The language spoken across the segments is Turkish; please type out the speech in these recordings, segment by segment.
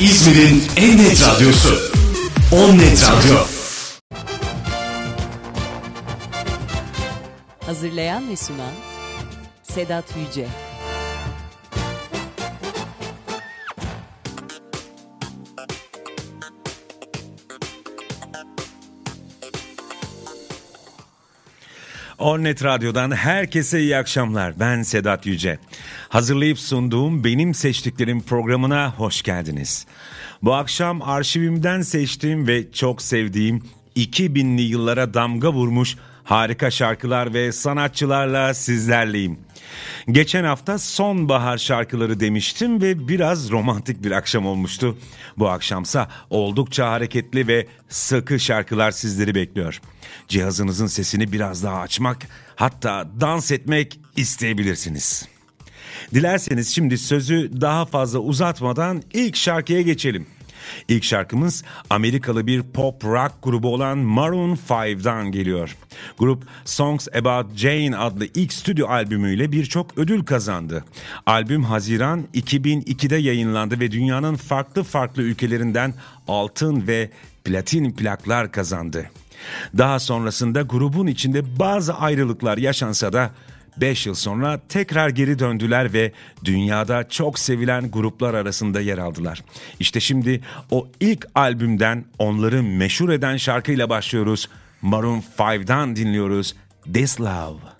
İzmir'in en net radyosu. On Net Radyo. Hazırlayan ve sunan Sedat Yüce. Ornet Radyo'dan herkese iyi akşamlar. Ben Sedat Yüce. Hazırlayıp sunduğum Benim Seçtiklerim programına hoş geldiniz. Bu akşam arşivimden seçtiğim ve çok sevdiğim 2000'li yıllara damga vurmuş harika şarkılar ve sanatçılarla sizlerleyim. Geçen hafta sonbahar şarkıları demiştim ve biraz romantik bir akşam olmuştu. Bu akşamsa oldukça hareketli ve sıkı şarkılar sizleri bekliyor. Cihazınızın sesini biraz daha açmak, hatta dans etmek isteyebilirsiniz. Dilerseniz şimdi sözü daha fazla uzatmadan ilk şarkıya geçelim. İlk şarkımız Amerikalı bir pop rock grubu olan Maroon 5'dan geliyor. Grup Songs About Jane adlı ilk stüdyo albümüyle birçok ödül kazandı. Albüm Haziran 2002'de yayınlandı ve dünyanın farklı farklı ülkelerinden altın ve platin plaklar kazandı. Daha sonrasında grubun içinde bazı ayrılıklar yaşansa da 5 yıl sonra tekrar geri döndüler ve dünyada çok sevilen gruplar arasında yer aldılar. İşte şimdi o ilk albümden onları meşhur eden şarkıyla başlıyoruz. Maroon 5'dan dinliyoruz This Love.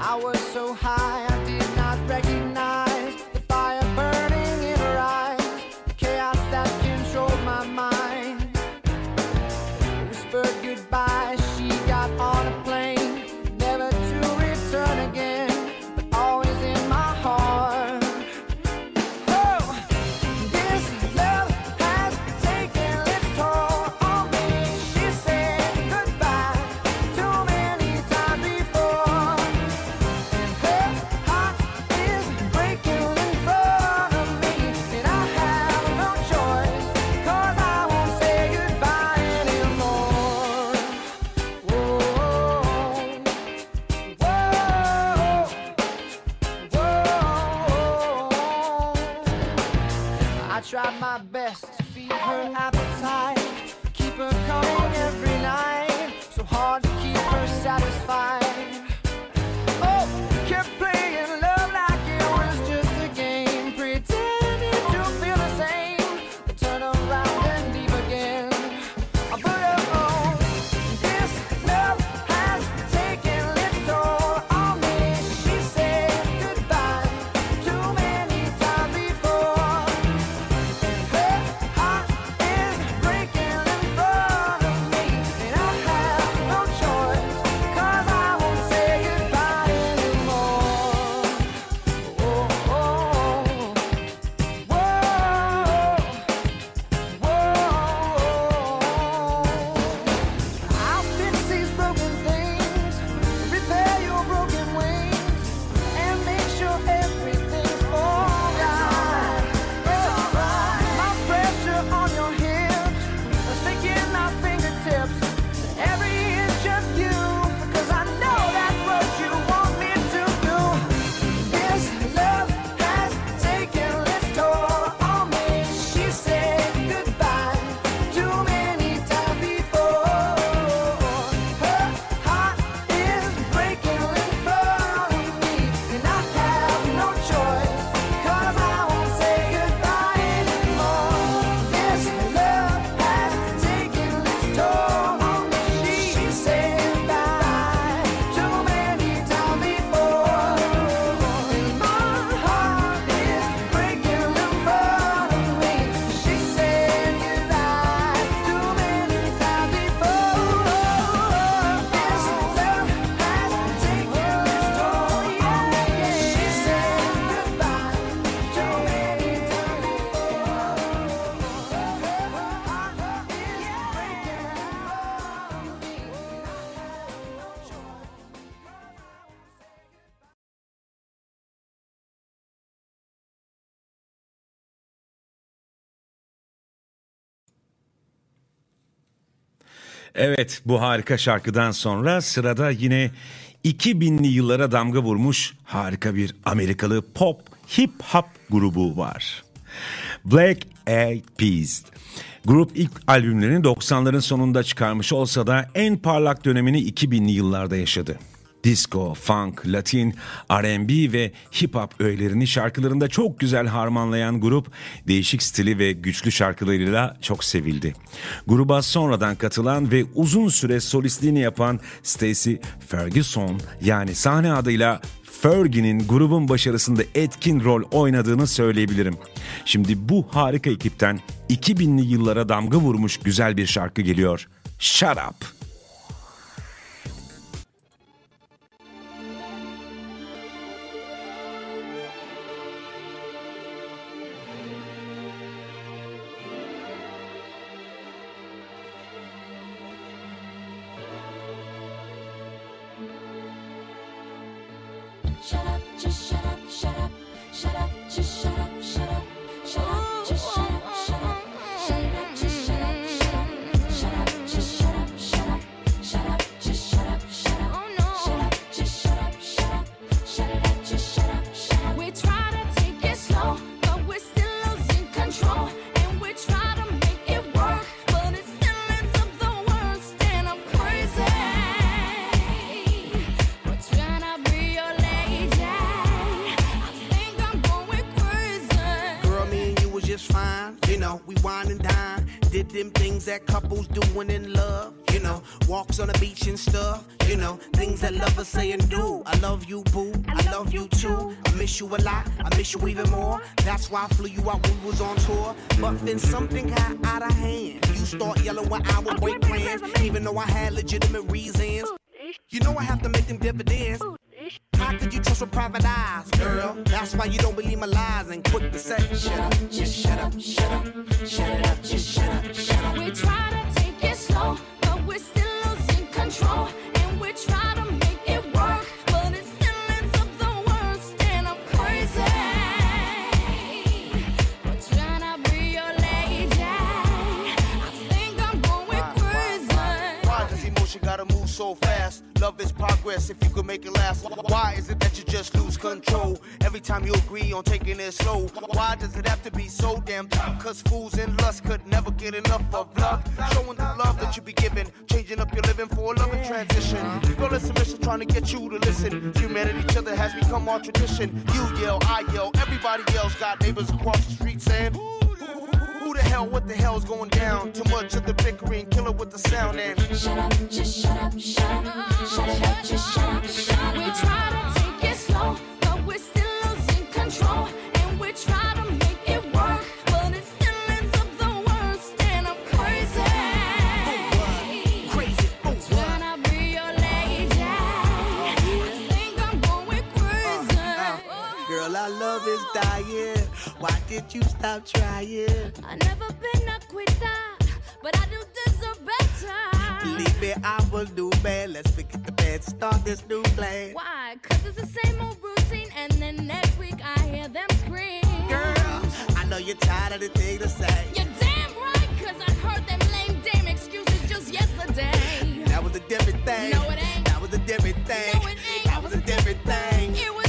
Cause I Evet bu harika şarkıdan sonra sırada yine 2000'li yıllara damga vurmuş harika bir Amerikalı pop hip hop grubu var. Black Eyed Peas. Grup ilk albümlerini 90'ların sonunda çıkarmış olsa da en parlak dönemini 2000'li yıllarda yaşadı. Disco, funk, latin, R&B ve hip hop öğelerini şarkılarında çok güzel harmanlayan grup değişik stili ve güçlü şarkılarıyla çok sevildi. Gruba sonradan katılan ve uzun süre solistliğini yapan Stacy Ferguson yani sahne adıyla Fergie'nin grubun başarısında etkin rol oynadığını söyleyebilirim. Şimdi bu harika ekipten 2000'li yıllara damga vurmuş güzel bir şarkı geliyor. Shut Up. You even more. That's why I flew you out when we was on tour. But then something got out of hand. You start yelling when I would break plans, even though I had legitimate reasons. You know I have to make them dividends. How could you trust with private eyes, girl? That's why you don't believe my lies and shut up, just shut up, make it last. Why is it that you just lose control every time you agree on taking it slow? Why does it have to be so damn tough? Cause fools in lust could never get enough of love. Showing the love that you be giving, changing up your living for a loving transition. Girl, it's a mission trying to get you to listen. Humanity, each other has become our tradition. You yell, I yell, everybody yells. Got neighbors across the street saying, who the hell, what the hell's going down? Too much of the bickering, killer with the sound and Shut up, just shut up, shut up, shut it up, just shut up, shut up. We try to take it slow, but we're still losing control, and we try to make it work, but it still ends up the worst, and I'm crazy. crazy. Oh, what? Tryna be your lady. I think I'm going crazy. Girl, our love is dying. Why did you stop trying? I never been a quitter, but I do deserve better. Believe me, I will do bad. Let's forget the bad, start this new plan. Why? Cause it's the same old routine, and then next week I hear them scream. Girl, I know you're tired of the thing to say. You're damn right, cause I heard them lame damn excuses just yesterday. That was a different thing. No, it ain't. That was a different thing. No, it ain't. That was a different thing. It was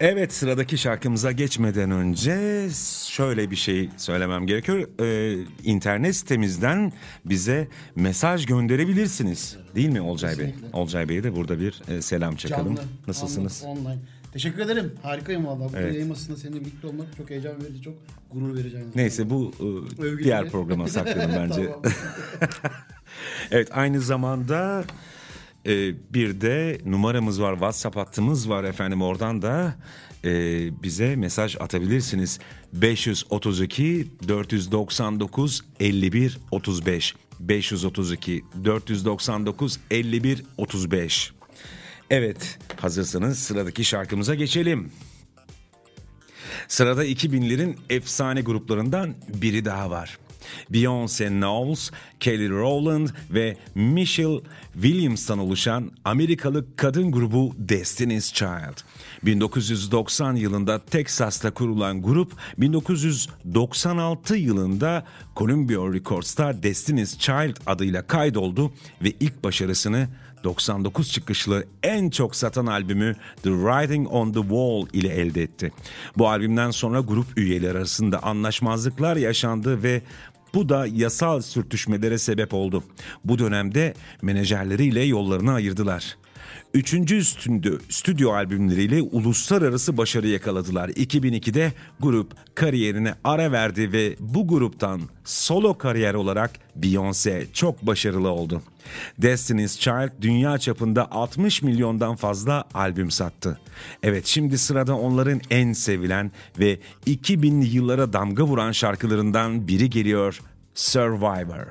Evet sıradaki şarkımıza geçmeden önce şöyle bir şey söylemem gerekiyor. Ee, internet sitemizden bize mesaj gönderebilirsiniz. Değil mi Olcay Bey? Olcay Bey'e de burada bir e, selam çakalım. Canlı, Nasılsınız? Online. Teşekkür ederim. Harikayım valla. Bu Evet. yayın masasında seninle birlikte olmak çok heyecan verici, çok gurur verici. aynı Neyse bu e, Övgüleri. diğer programa sakladım bence. Tamam. Evet aynı zamanda e, bir de numaramız var WhatsApp hattımız var efendim oradan da e, bize mesaj atabilirsiniz. 532 499 51 35 532 499 51 35 Evet hazırsanız sıradaki şarkımıza geçelim. Sırada 2000'lerin efsane gruplarından biri daha var. Beyoncé Knowles, Kelly Rowland ve Michelle Williams'tan oluşan Amerikalı kadın grubu Destiny's Child. 1990 yılında Texas'ta kurulan grup 1996 yılında Columbia Records'ta Destiny's Child adıyla kaydoldu ve ilk başarısını 99 çıkışlı en çok satan albümü The Writing on the Wall ile elde etti. Bu albümden sonra grup üyeleri arasında anlaşmazlıklar yaşandı ve bu da yasal sürtüşmelere sebep oldu. Bu dönemde menajerleriyle yollarını ayırdılar. Üçüncü stüdyo, stüdyo albümleriyle uluslararası başarı yakaladılar. 2002'de grup kariyerine ara verdi ve bu gruptan solo kariyer olarak Beyoncé çok başarılı oldu. Destiny's Child dünya çapında 60 milyondan fazla albüm sattı. Evet şimdi sırada onların en sevilen ve 2000'li yıllara damga vuran şarkılarından biri geliyor Survivor.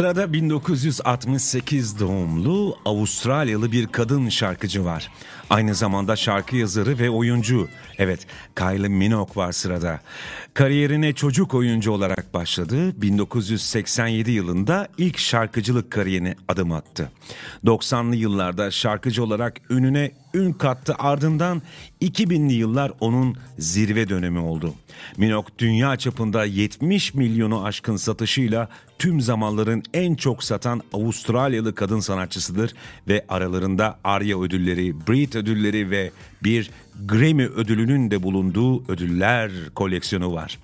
Sırada 1968 doğumlu Avustralyalı bir kadın şarkıcı var. Aynı zamanda şarkı yazarı ve oyuncu. Evet, Kylie Minogue var sırada. Kariyerine çocuk oyuncu olarak başladı. 1987 yılında ilk şarkıcılık kariyerine adım attı. 90'lı yıllarda şarkıcı olarak önüne ün kattı ardından 2000'li yıllar onun zirve dönemi oldu. Minogue dünya çapında 70 milyonu aşkın satışıyla tüm zamanların en çok satan Avustralyalı kadın sanatçısıdır ve aralarında ARIA ödülleri, Brit ödülleri ve bir Grammy ödülünün de bulunduğu ödüller koleksiyonu var.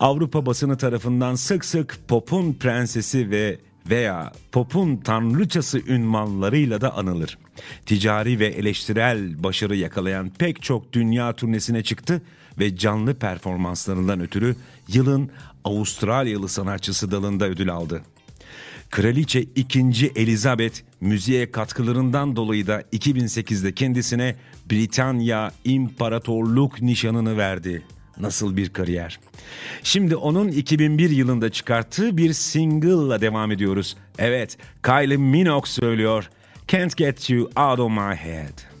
Avrupa basını tarafından sık sık popun prensesi ve veya popun tanrıçası ünvanlarıyla da anılır. Ticari ve eleştirel başarı yakalayan pek çok dünya turnesine çıktı ve canlı performanslarından ötürü yılın Avustralyalı sanatçısı dalında ödül aldı. Kraliçe 2. Elizabeth müziğe katkılarından dolayı da 2008'de kendisine Britanya İmparatorluk nişanını verdi. Nasıl bir kariyer. Şimdi onun 2001 yılında çıkarttığı bir single'la devam ediyoruz. Evet, Kylie Minogue söylüyor. Can't Get You Out of My Head.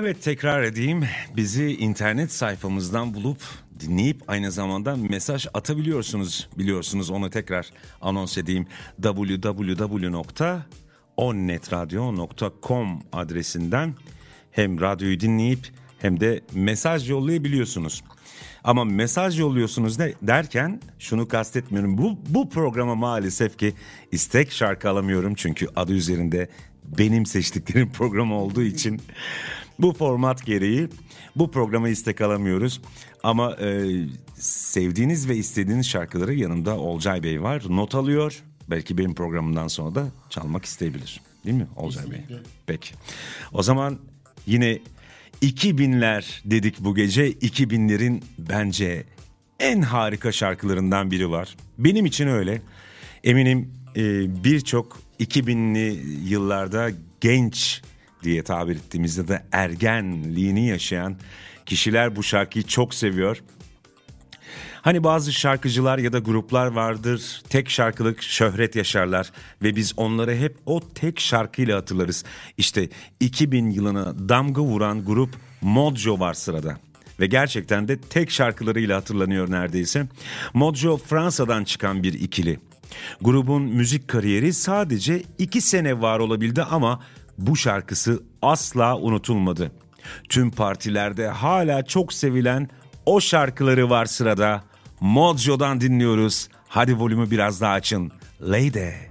Evet tekrar edeyim. Bizi internet sayfamızdan bulup dinleyip aynı zamanda mesaj atabiliyorsunuz. Biliyorsunuz onu tekrar anons edeyim. www.onnetradio.com adresinden hem radyoyu dinleyip hem de mesaj yollayabiliyorsunuz. Ama mesaj yolluyorsunuz de, derken şunu kastetmiyorum. Bu, bu programa maalesef ki istek şarkı alamıyorum. Çünkü adı üzerinde benim seçtiklerim programı olduğu için bu format gereği bu programa istek alamıyoruz. Ama e, sevdiğiniz ve istediğiniz şarkıları yanında Olcay Bey var. Not alıyor. Belki benim programımdan sonra da çalmak isteyebilir. Değil mi Olcay Bey? Peki. O zaman yine 2000'ler dedik bu gece. 2000'lerin bence en harika şarkılarından biri var. Benim için öyle. Eminim e, birçok 2000'li yıllarda genç diye tabir ettiğimizde de ergenliğini yaşayan kişiler bu şarkıyı çok seviyor. Hani bazı şarkıcılar ya da gruplar vardır tek şarkılık şöhret yaşarlar ve biz onları hep o tek şarkıyla hatırlarız. İşte 2000 yılına damga vuran grup Mojo var sırada ve gerçekten de tek şarkılarıyla hatırlanıyor neredeyse. Mojo Fransa'dan çıkan bir ikili. Grubun müzik kariyeri sadece iki sene var olabildi ama bu şarkısı asla unutulmadı. Tüm partilerde hala çok sevilen o şarkıları var sırada. Mojo'dan dinliyoruz. Hadi volümü biraz daha açın. Lady.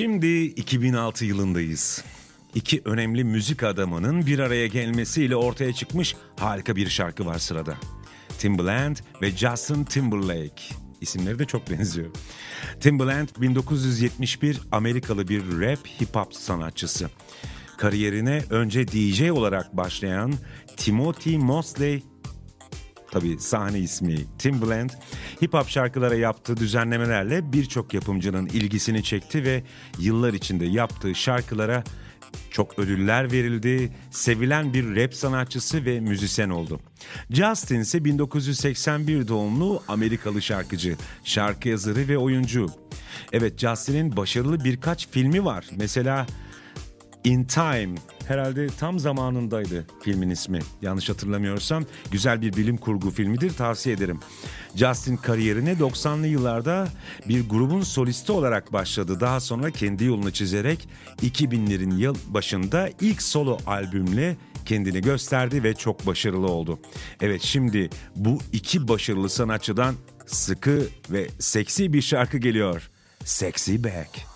Şimdi 2006 yılındayız. İki önemli müzik adamının bir araya gelmesiyle ortaya çıkmış harika bir şarkı var sırada. Timbaland ve Justin Timberlake. İsimleri de çok benziyor. Timbaland 1971 Amerikalı bir rap hip hop sanatçısı. Kariyerine önce DJ olarak başlayan Timothy Mosley tabii sahne ismi Tim Bland, hip hop şarkılara yaptığı düzenlemelerle birçok yapımcının ilgisini çekti ve yıllar içinde yaptığı şarkılara çok ödüller verildi, sevilen bir rap sanatçısı ve müzisyen oldu. Justin ise 1981 doğumlu Amerikalı şarkıcı, şarkı yazarı ve oyuncu. Evet Justin'in başarılı birkaç filmi var. Mesela In Time. Herhalde tam zamanındaydı filmin ismi. Yanlış hatırlamıyorsam güzel bir bilim kurgu filmidir tavsiye ederim. Justin kariyerine 90'lı yıllarda bir grubun solisti olarak başladı. Daha sonra kendi yolunu çizerek 2000'lerin yıl başında ilk solo albümle kendini gösterdi ve çok başarılı oldu. Evet şimdi bu iki başarılı sanatçıdan sıkı ve seksi bir şarkı geliyor. Sexy Back.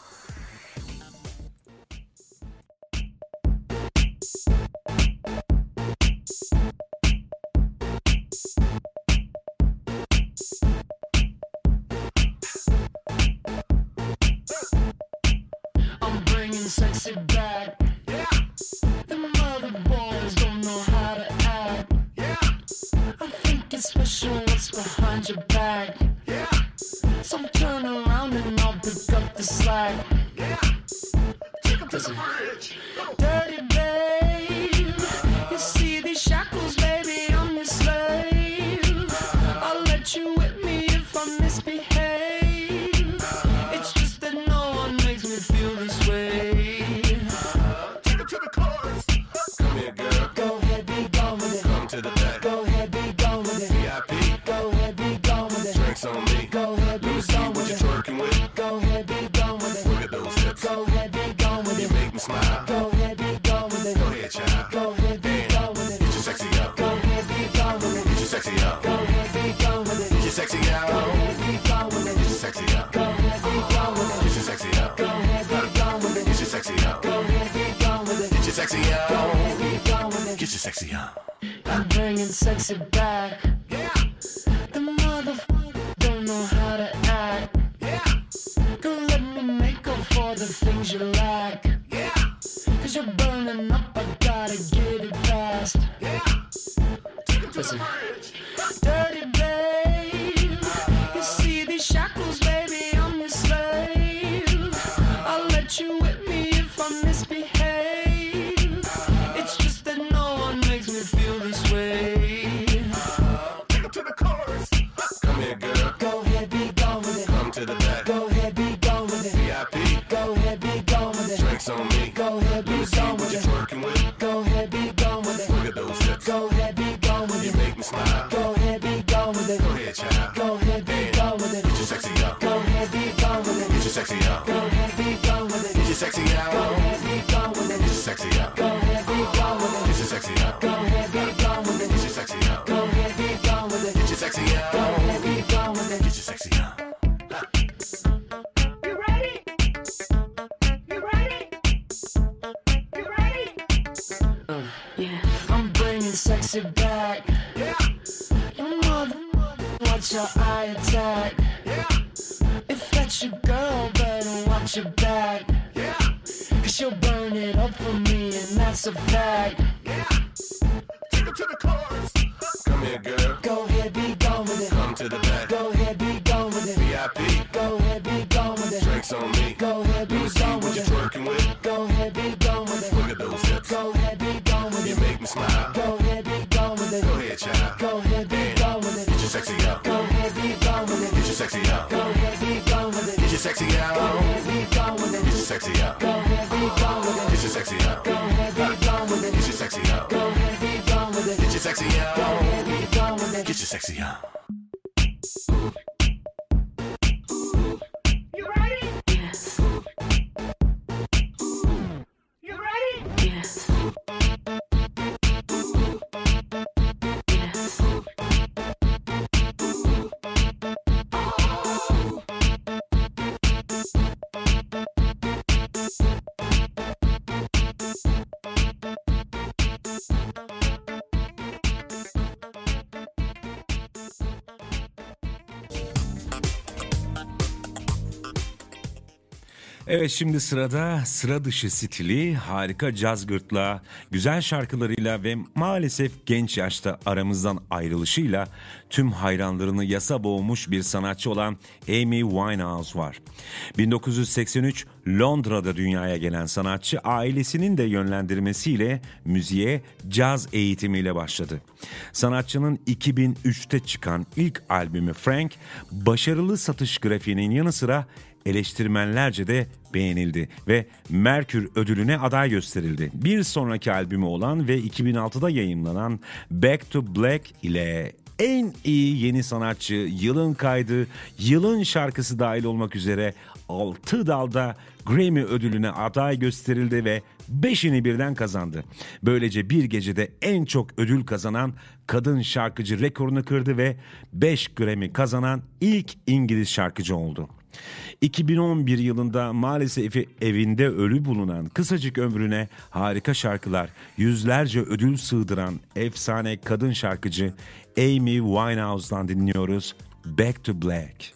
Evet şimdi sırada sıra dışı stili, harika caz gırtlağı, güzel şarkılarıyla ve maalesef genç yaşta aramızdan ayrılışıyla tüm hayranlarını yasa boğmuş bir sanatçı olan Amy Winehouse var. 1983 Londra'da dünyaya gelen sanatçı ailesinin de yönlendirmesiyle müziğe caz eğitimiyle başladı. Sanatçının 2003'te çıkan ilk albümü Frank, başarılı satış grafiğinin yanı sıra eleştirmenlerce de beğenildi ve Merkür ödülüne aday gösterildi. Bir sonraki albümü olan ve 2006'da yayınlanan Back to Black ile en iyi yeni sanatçı, yılın kaydı, yılın şarkısı dahil olmak üzere 6 dalda Grammy ödülüne aday gösterildi ve 5'ini birden kazandı. Böylece bir gecede en çok ödül kazanan kadın şarkıcı rekorunu kırdı ve 5 Grammy kazanan ilk İngiliz şarkıcı oldu. 2011 yılında maalesef evinde ölü bulunan kısacık ömrüne harika şarkılar, yüzlerce ödül sığdıran efsane kadın şarkıcı Amy Winehouse'dan dinliyoruz Back to Black.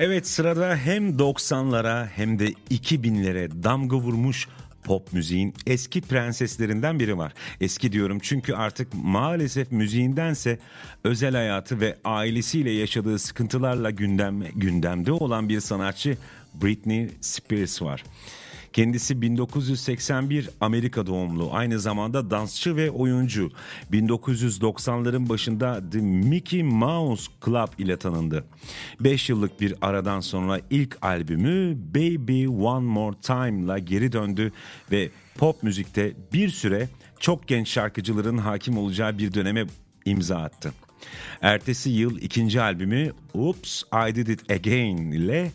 Evet sırada hem 90'lara hem de 2000'lere damga vurmuş pop müziğin eski prenseslerinden biri var. Eski diyorum çünkü artık maalesef müziğindense özel hayatı ve ailesiyle yaşadığı sıkıntılarla gündem, gündemde olan bir sanatçı Britney Spears var. Kendisi 1981 Amerika doğumlu. Aynı zamanda dansçı ve oyuncu. 1990'ların başında The Mickey Mouse Club ile tanındı. 5 yıllık bir aradan sonra ilk albümü Baby One More Time ile geri döndü ve pop müzikte bir süre çok genç şarkıcıların hakim olacağı bir döneme imza attı. Ertesi yıl ikinci albümü Oops I Did It Again ile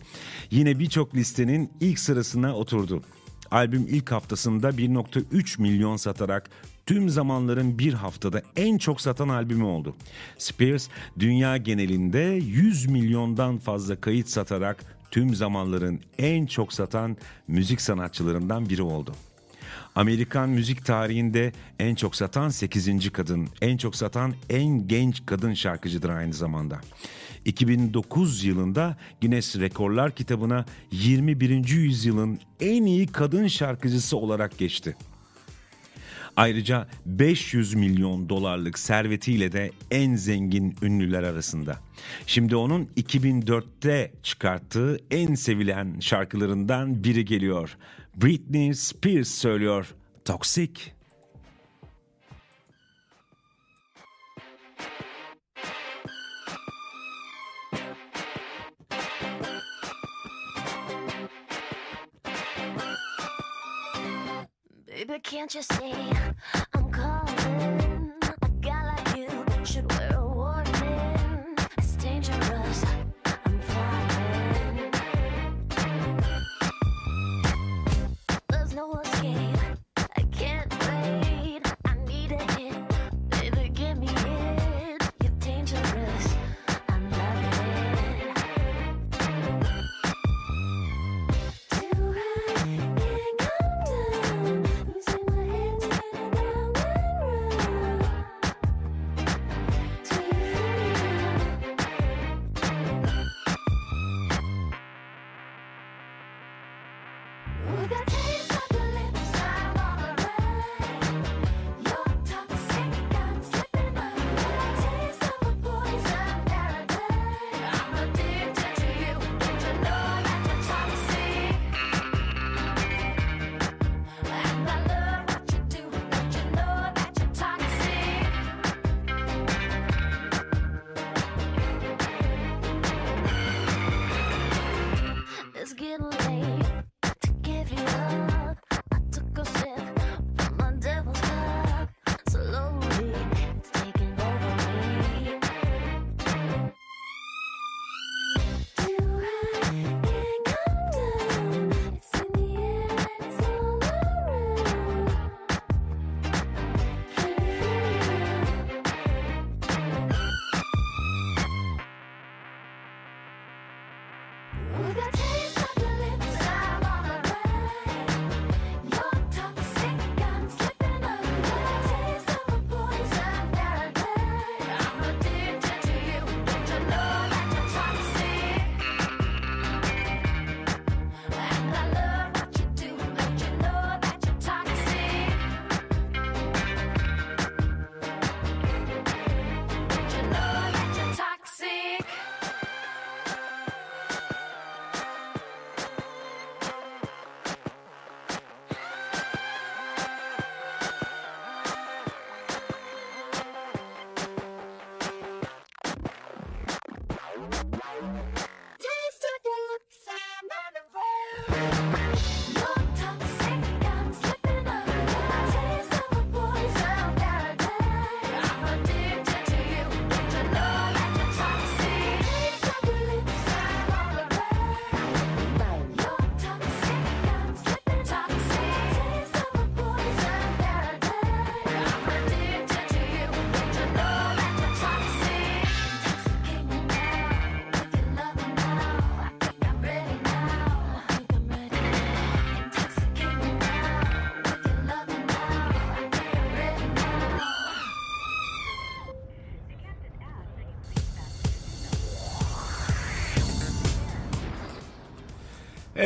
yine birçok listenin ilk sırasına oturdu. Albüm ilk haftasında 1.3 milyon satarak tüm zamanların bir haftada en çok satan albümü oldu. Spears dünya genelinde 100 milyondan fazla kayıt satarak tüm zamanların en çok satan müzik sanatçılarından biri oldu. Amerikan müzik tarihinde en çok satan 8. kadın, en çok satan en genç kadın şarkıcıdır aynı zamanda. 2009 yılında Guinness Rekorlar kitabına 21. yüzyılın en iyi kadın şarkıcısı olarak geçti. Ayrıca 500 milyon dolarlık servetiyle de en zengin ünlüler arasında. Şimdi onun 2004'te çıkarttığı en sevilen şarkılarından biri geliyor. Britney Spears söylüyor Toxic. Baby, can't you see I'm calling?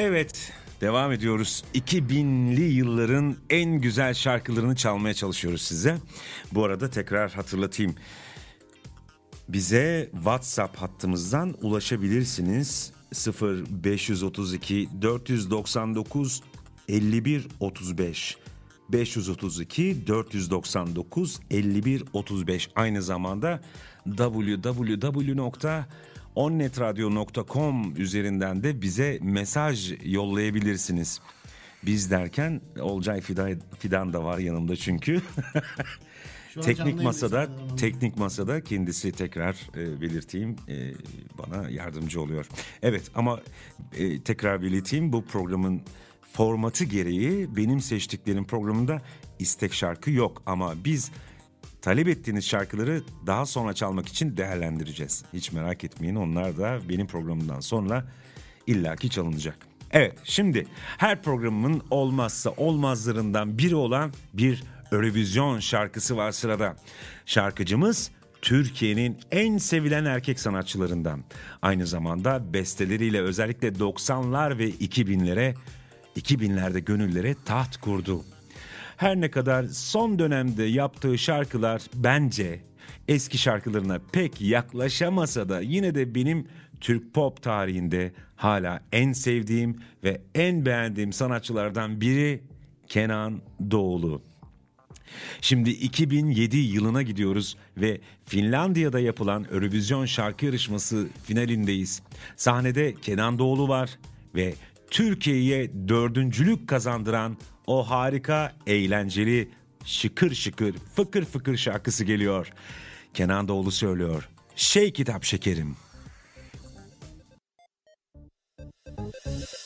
Evet, devam ediyoruz. 2000'li yılların en güzel şarkılarını çalmaya çalışıyoruz size. Bu arada tekrar hatırlatayım. Bize WhatsApp hattımızdan ulaşabilirsiniz. 0532 499 51 35 532 499 51 35 aynı zamanda www.onnetradio.com üzerinden de bize mesaj yollayabilirsiniz. Biz derken Olcay Fidan, Fidan da var yanımda çünkü. Teknik masada teknik masada kendisi tekrar e, belirteyim e, bana yardımcı oluyor. Evet ama e, tekrar belirteyim bu programın formatı gereği benim seçtiklerim programında istek şarkı yok ama biz talep ettiğiniz şarkıları daha sonra çalmak için değerlendireceğiz. Hiç merak etmeyin onlar da benim programımdan sonra illaki çalınacak. Evet şimdi her programımın olmazsa olmazlarından biri olan bir Eurovision şarkısı var sırada. Şarkıcımız Türkiye'nin en sevilen erkek sanatçılarından. Aynı zamanda besteleriyle özellikle 90'lar ve 2000'lere 2000'lerde gönüllere taht kurdu. Her ne kadar son dönemde yaptığı şarkılar bence eski şarkılarına pek yaklaşamasa da yine de benim Türk pop tarihinde hala en sevdiğim ve en beğendiğim sanatçılardan biri Kenan Doğulu. Şimdi 2007 yılına gidiyoruz ve Finlandiya'da yapılan Eurovision şarkı yarışması finalindeyiz. Sahnede Kenan Doğulu var ve Türkiye'ye dördüncülük kazandıran o harika, eğlenceli, şıkır şıkır, fıkır fıkır şarkısı geliyor. Kenan Doğulu söylüyor. Şey kitap şekerim. She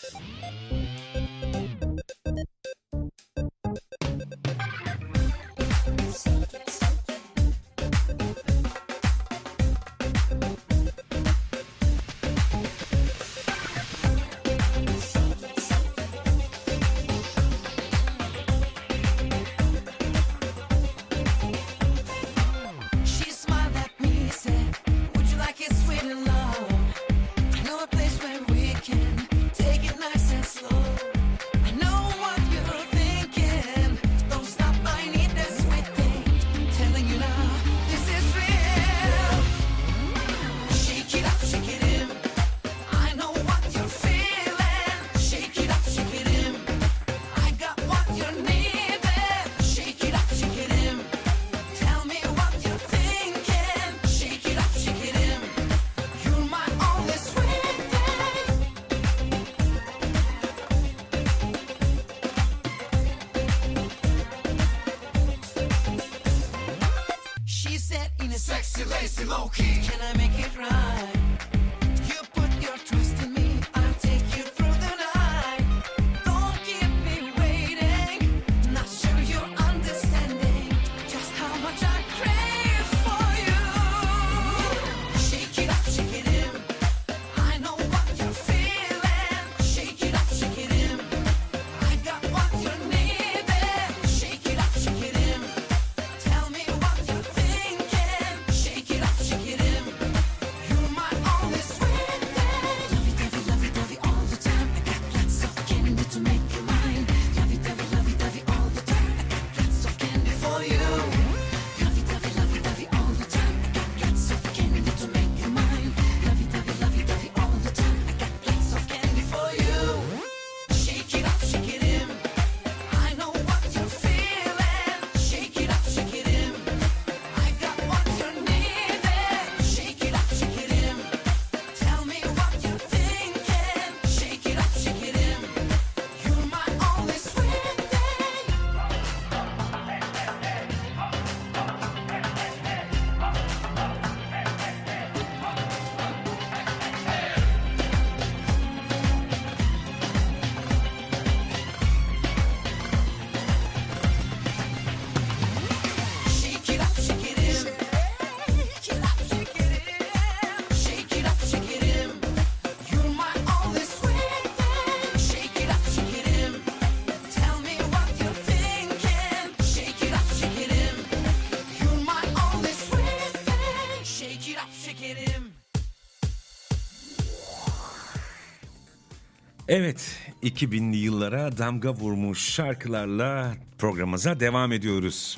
Evet 2000'li yıllara damga vurmuş şarkılarla programımıza devam ediyoruz.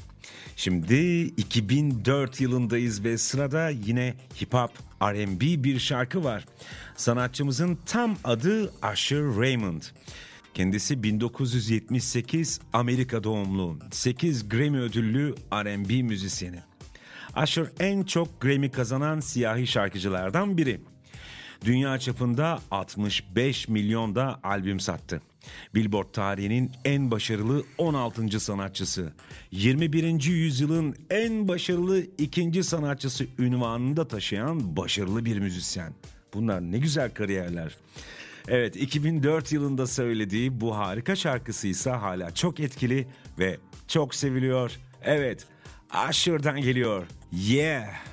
Şimdi 2004 yılındayız ve sırada yine hip hop R&B bir şarkı var. Sanatçımızın tam adı Asher Raymond. Kendisi 1978 Amerika doğumlu, 8 Grammy ödüllü R&B müzisyeni. Asher en çok Grammy kazanan siyahi şarkıcılardan biri. Dünya çapında 65 milyon da albüm sattı. Billboard tarihinin en başarılı 16. sanatçısı, 21. yüzyılın en başarılı ikinci sanatçısı ünvanını da taşıyan başarılı bir müzisyen. Bunlar ne güzel kariyerler. Evet 2004 yılında söylediği bu harika şarkısı ise hala çok etkili ve çok seviliyor. Evet Usher'dan geliyor. Yeah.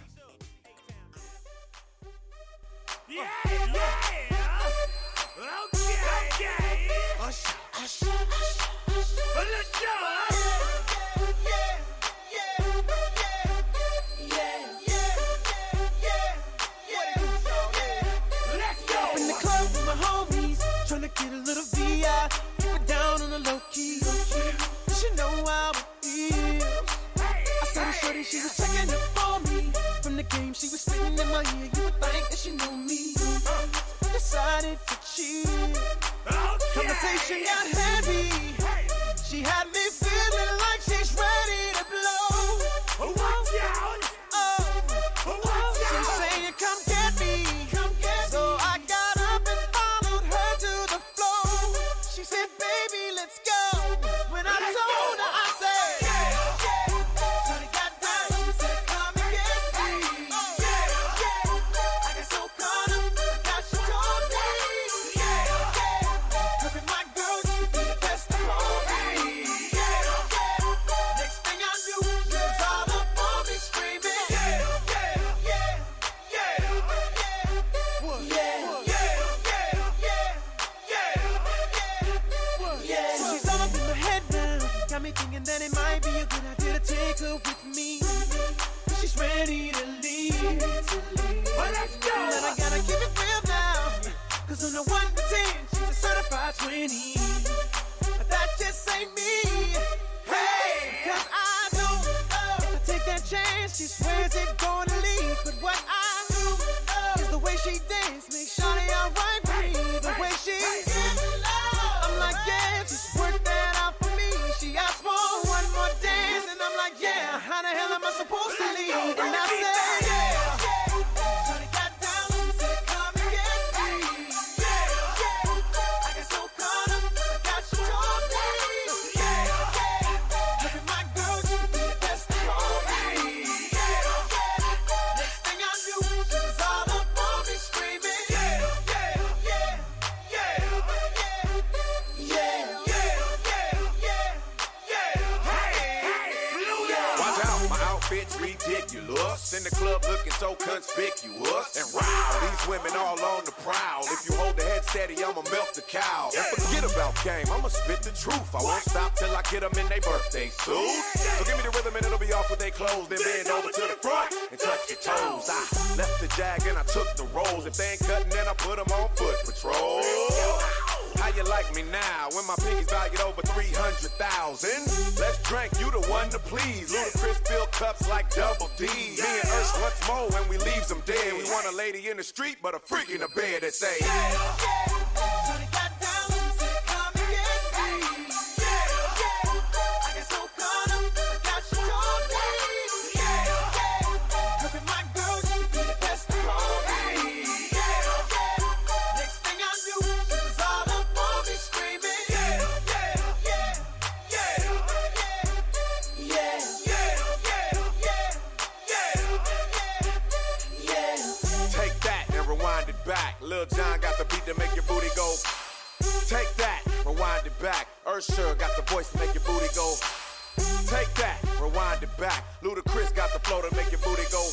way she was checking it for me. From the game she was spitting in my ear, you would think that she knew me. I decided to cheat. Oh, Conversation got heavy. She had me. any Lil John got the beat to make your booty go. Take that, rewind it back. Ursher got the voice to make your booty go. Take that, rewind it back. Ludacris got the flow to make your booty go.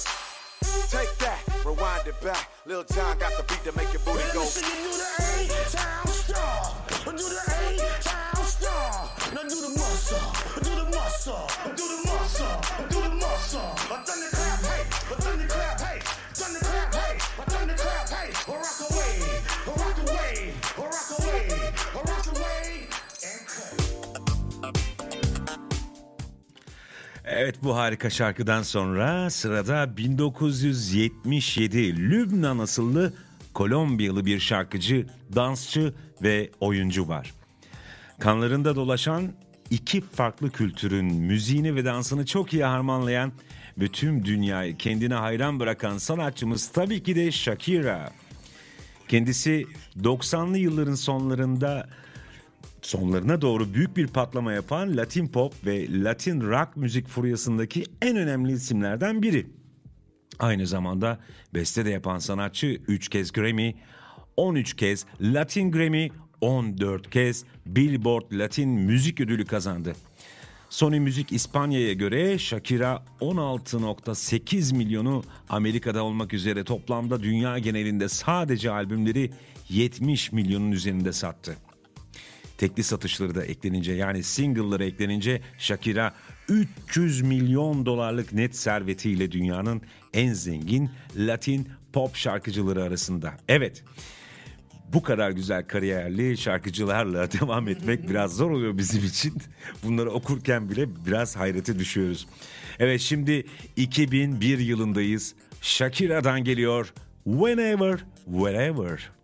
Take that, rewind it back. Lil John got the beat to make your booty go. Do the A town star. Do the A town star. Now do the muscle. Do the muscle. Evet bu harika şarkıdan sonra sırada 1977 Lübnan asıllı Kolombiyalı bir şarkıcı, dansçı ve oyuncu var. Kanlarında dolaşan iki farklı kültürün müziğini ve dansını çok iyi harmanlayan tüm dünyayı kendine hayran bırakan sanatçımız tabii ki de Shakira. Kendisi 90'lı yılların sonlarında sonlarına doğru büyük bir patlama yapan Latin pop ve Latin rock müzik furyasındaki en önemli isimlerden biri. Aynı zamanda beste de yapan sanatçı 3 kez Grammy, 13 kez Latin Grammy, 14 kez Billboard Latin Müzik Ödülü kazandı. Sony Müzik İspanya'ya göre Shakira 16.8 milyonu Amerika'da olmak üzere toplamda dünya genelinde sadece albümleri 70 milyonun üzerinde sattı. Tekli satışları da eklenince yani single'ları eklenince Shakira 300 milyon dolarlık net servetiyle dünyanın en zengin Latin pop şarkıcıları arasında. Evet. Bu kadar güzel kariyerli şarkıcılarla devam etmek biraz zor oluyor bizim için. Bunları okurken bile biraz hayrete düşüyoruz. Evet şimdi 2001 yılındayız. Shakira'dan geliyor Whenever, Wherever.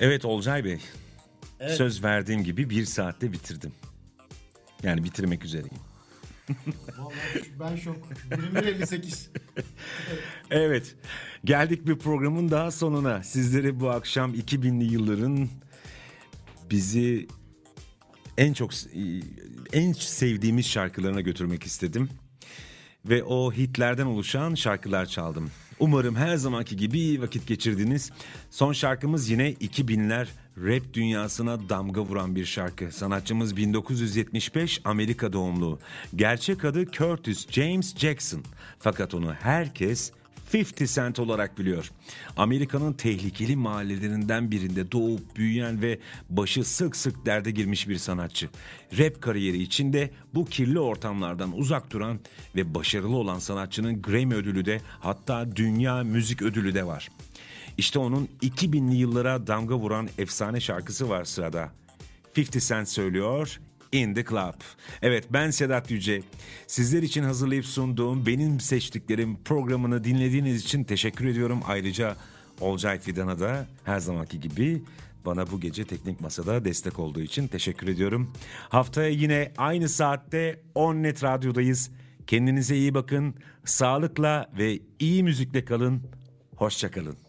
Evet Olcay Bey. Söz verdiğim gibi bir saatte bitirdim. Yani bitirmek üzereyim. Vallahi ben şok. 21.58. Evet. Geldik bir programın daha sonuna. Sizleri bu akşam 2000'li yılların bizi en çok en sevdiğimiz şarkılarına götürmek istedim. ve o hitlerden oluşan şarkılar çaldım. Umarım her zamanki gibi iyi vakit geçirdiniz. Son şarkımız yine 2000'ler rap dünyasına damga vuran bir şarkı. Sanatçımız 1975 Amerika doğumlu. Gerçek adı Curtis James Jackson. Fakat onu herkes 50 Cent olarak biliyor. Amerika'nın tehlikeli mahallelerinden birinde doğup büyüyen ve başı sık sık derde girmiş bir sanatçı. Rap kariyeri içinde bu kirli ortamlardan uzak duran ve başarılı olan sanatçının Grammy ödülü de hatta Dünya Müzik Ödülü de var. İşte onun 2000'li yıllara damga vuran efsane şarkısı var sırada. 50 Cent söylüyor In the Club. Evet ben Sedat Yüce. Sizler için hazırlayıp sunduğum benim seçtiklerim programını dinlediğiniz için teşekkür ediyorum. Ayrıca Olcay Fidan'a da her zamanki gibi bana bu gece teknik masada destek olduğu için teşekkür ediyorum. Haftaya yine aynı saatte 10 Net Radyo'dayız. Kendinize iyi bakın. Sağlıkla ve iyi müzikle kalın. Hoşçakalın.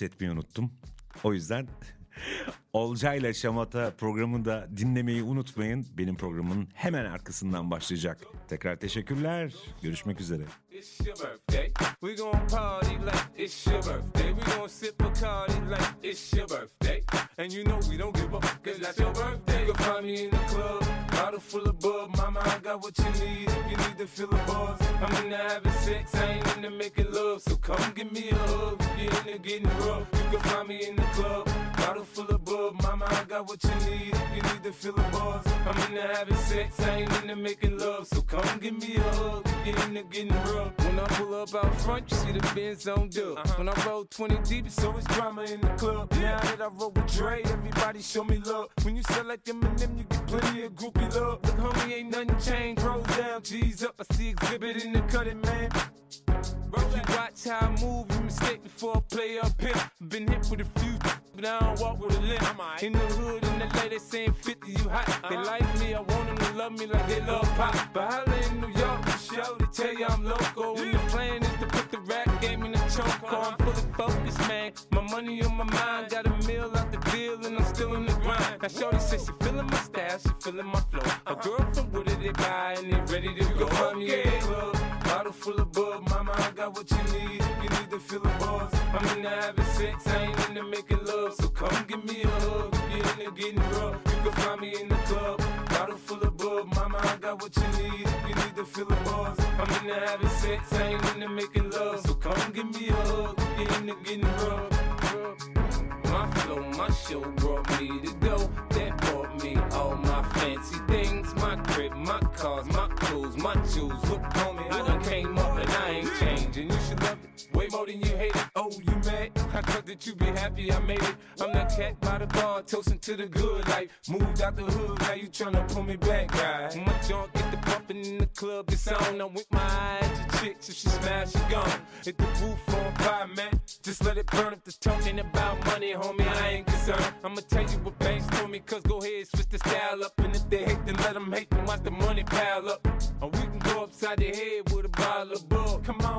Evet anons etmeyi unuttum. O yüzden Olcayla Şamata programını da dinlemeyi unutmayın. Benim programın hemen arkasından başlayacak. Tekrar teşekkürler. Görüşmek üzere. It's your birthday. We gon' party like it's your birthday. We gon' sip a Bacardi like it's your birthday. And you know we don't give up, cause that's your birthday. You can find me in the club, bottle full of bub. Mama, I got what you need if you need to feel the buzz. I'm into having sex, I ain't into making love. So come give me a hug you're into getting rough. You can find me in the club, bottle full of bub. Mama, I got what you need if you need to feel the buzz. I'm into having sex, I ain't into making love. So come give me a hug you're into getting rough. When I pull up out front, you see the Benz on dub. Uh-huh. When I roll 20 deep, it's always drama in the club. Now that I roll with Dre, everybody show me love. When you sell like Eminem, you get plenty of groupie love. Look, homie, ain't nothing changed. Roll down, G's up. I see exhibit in the cutting, man. If you watch how I move, you mistake before I play up here. Been hit with a few, but I don't walk with a limp. In the hood, in the lady saying 50, you hot. They uh-huh. like me, I want them to love me like they love pop. But holla in New York, for show, they tell you I'm local. And the plan is to put the rap game in the choke. I'm fully focused, man. My money on my mind, got a meal out the deal, and I'm still in the grind. Now, Shorty says she feeling my style, she feeling my flow. A girl from Wooded, they buy, and they ready to go. In the club, bottle full of bub. Mama, I got what you need you need to feel the buzz. I'm in into having sex, I ain't into making love. So come give me a hug if you're into getting rough. You can find me in the club, bottle full of bub. Mama, I got what you need you need to feel the buzz. I'm into having sex, I ain't into making love. So come give me a hug you're into getting rough. My flow, my show brought me to go. That brought me all my fancy things. My crib, my cars, my clothes, my jewels. You hate it. Oh, you mad? I thought that you be happy I made it. I'm that cat by the bar, toasting to the good life. Moved out the hood, now you tryna pull me back, guy. My junk get the bumping in the club, it's on. I'm with my eyes to chicks, if she smash, she gone. Hit the roof on fire, man. Just let it burn if the talking about money, homie, I ain't concerned. I'ma tell you what banks told me, cause go ahead, switch the style up. And if they hate, then let them hate, then watch the money pile up. Or we can go upside the head with a bottle of bug. Come on,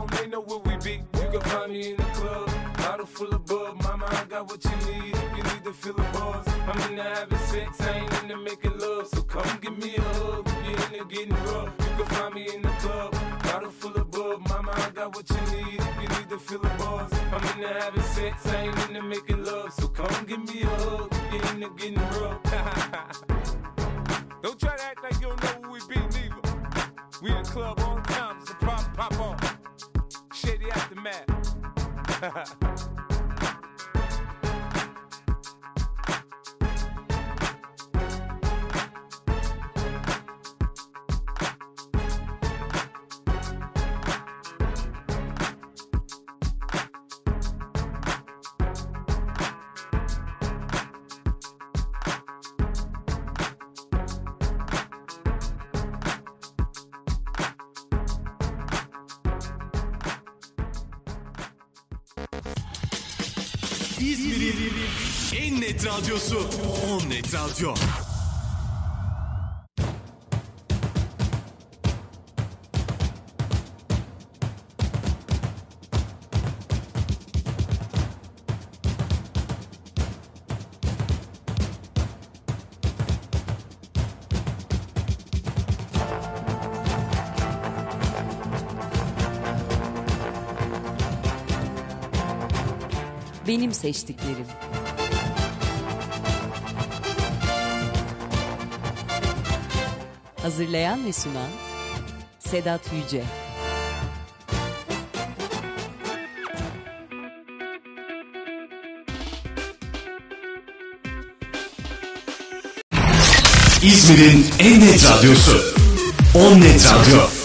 Me in the club, bottle full of bug. Mama, I got what you need if you need to feel the buzz. I'm into having sex, I ain't into making love. So come give me a hug if you're into getting rough. You can find me in the club, bottle full of bug. Mama, I got what you need if you need to feel the buzz. I'm into having sex, I ain't into making love. So come give me a hug if you're into getting. Ha ha ha. Radyo. Benim seçtiklerim. Hazırlayan ve sunan Sedat Yüce. İzmir'in en net radyosu On Net Radyo.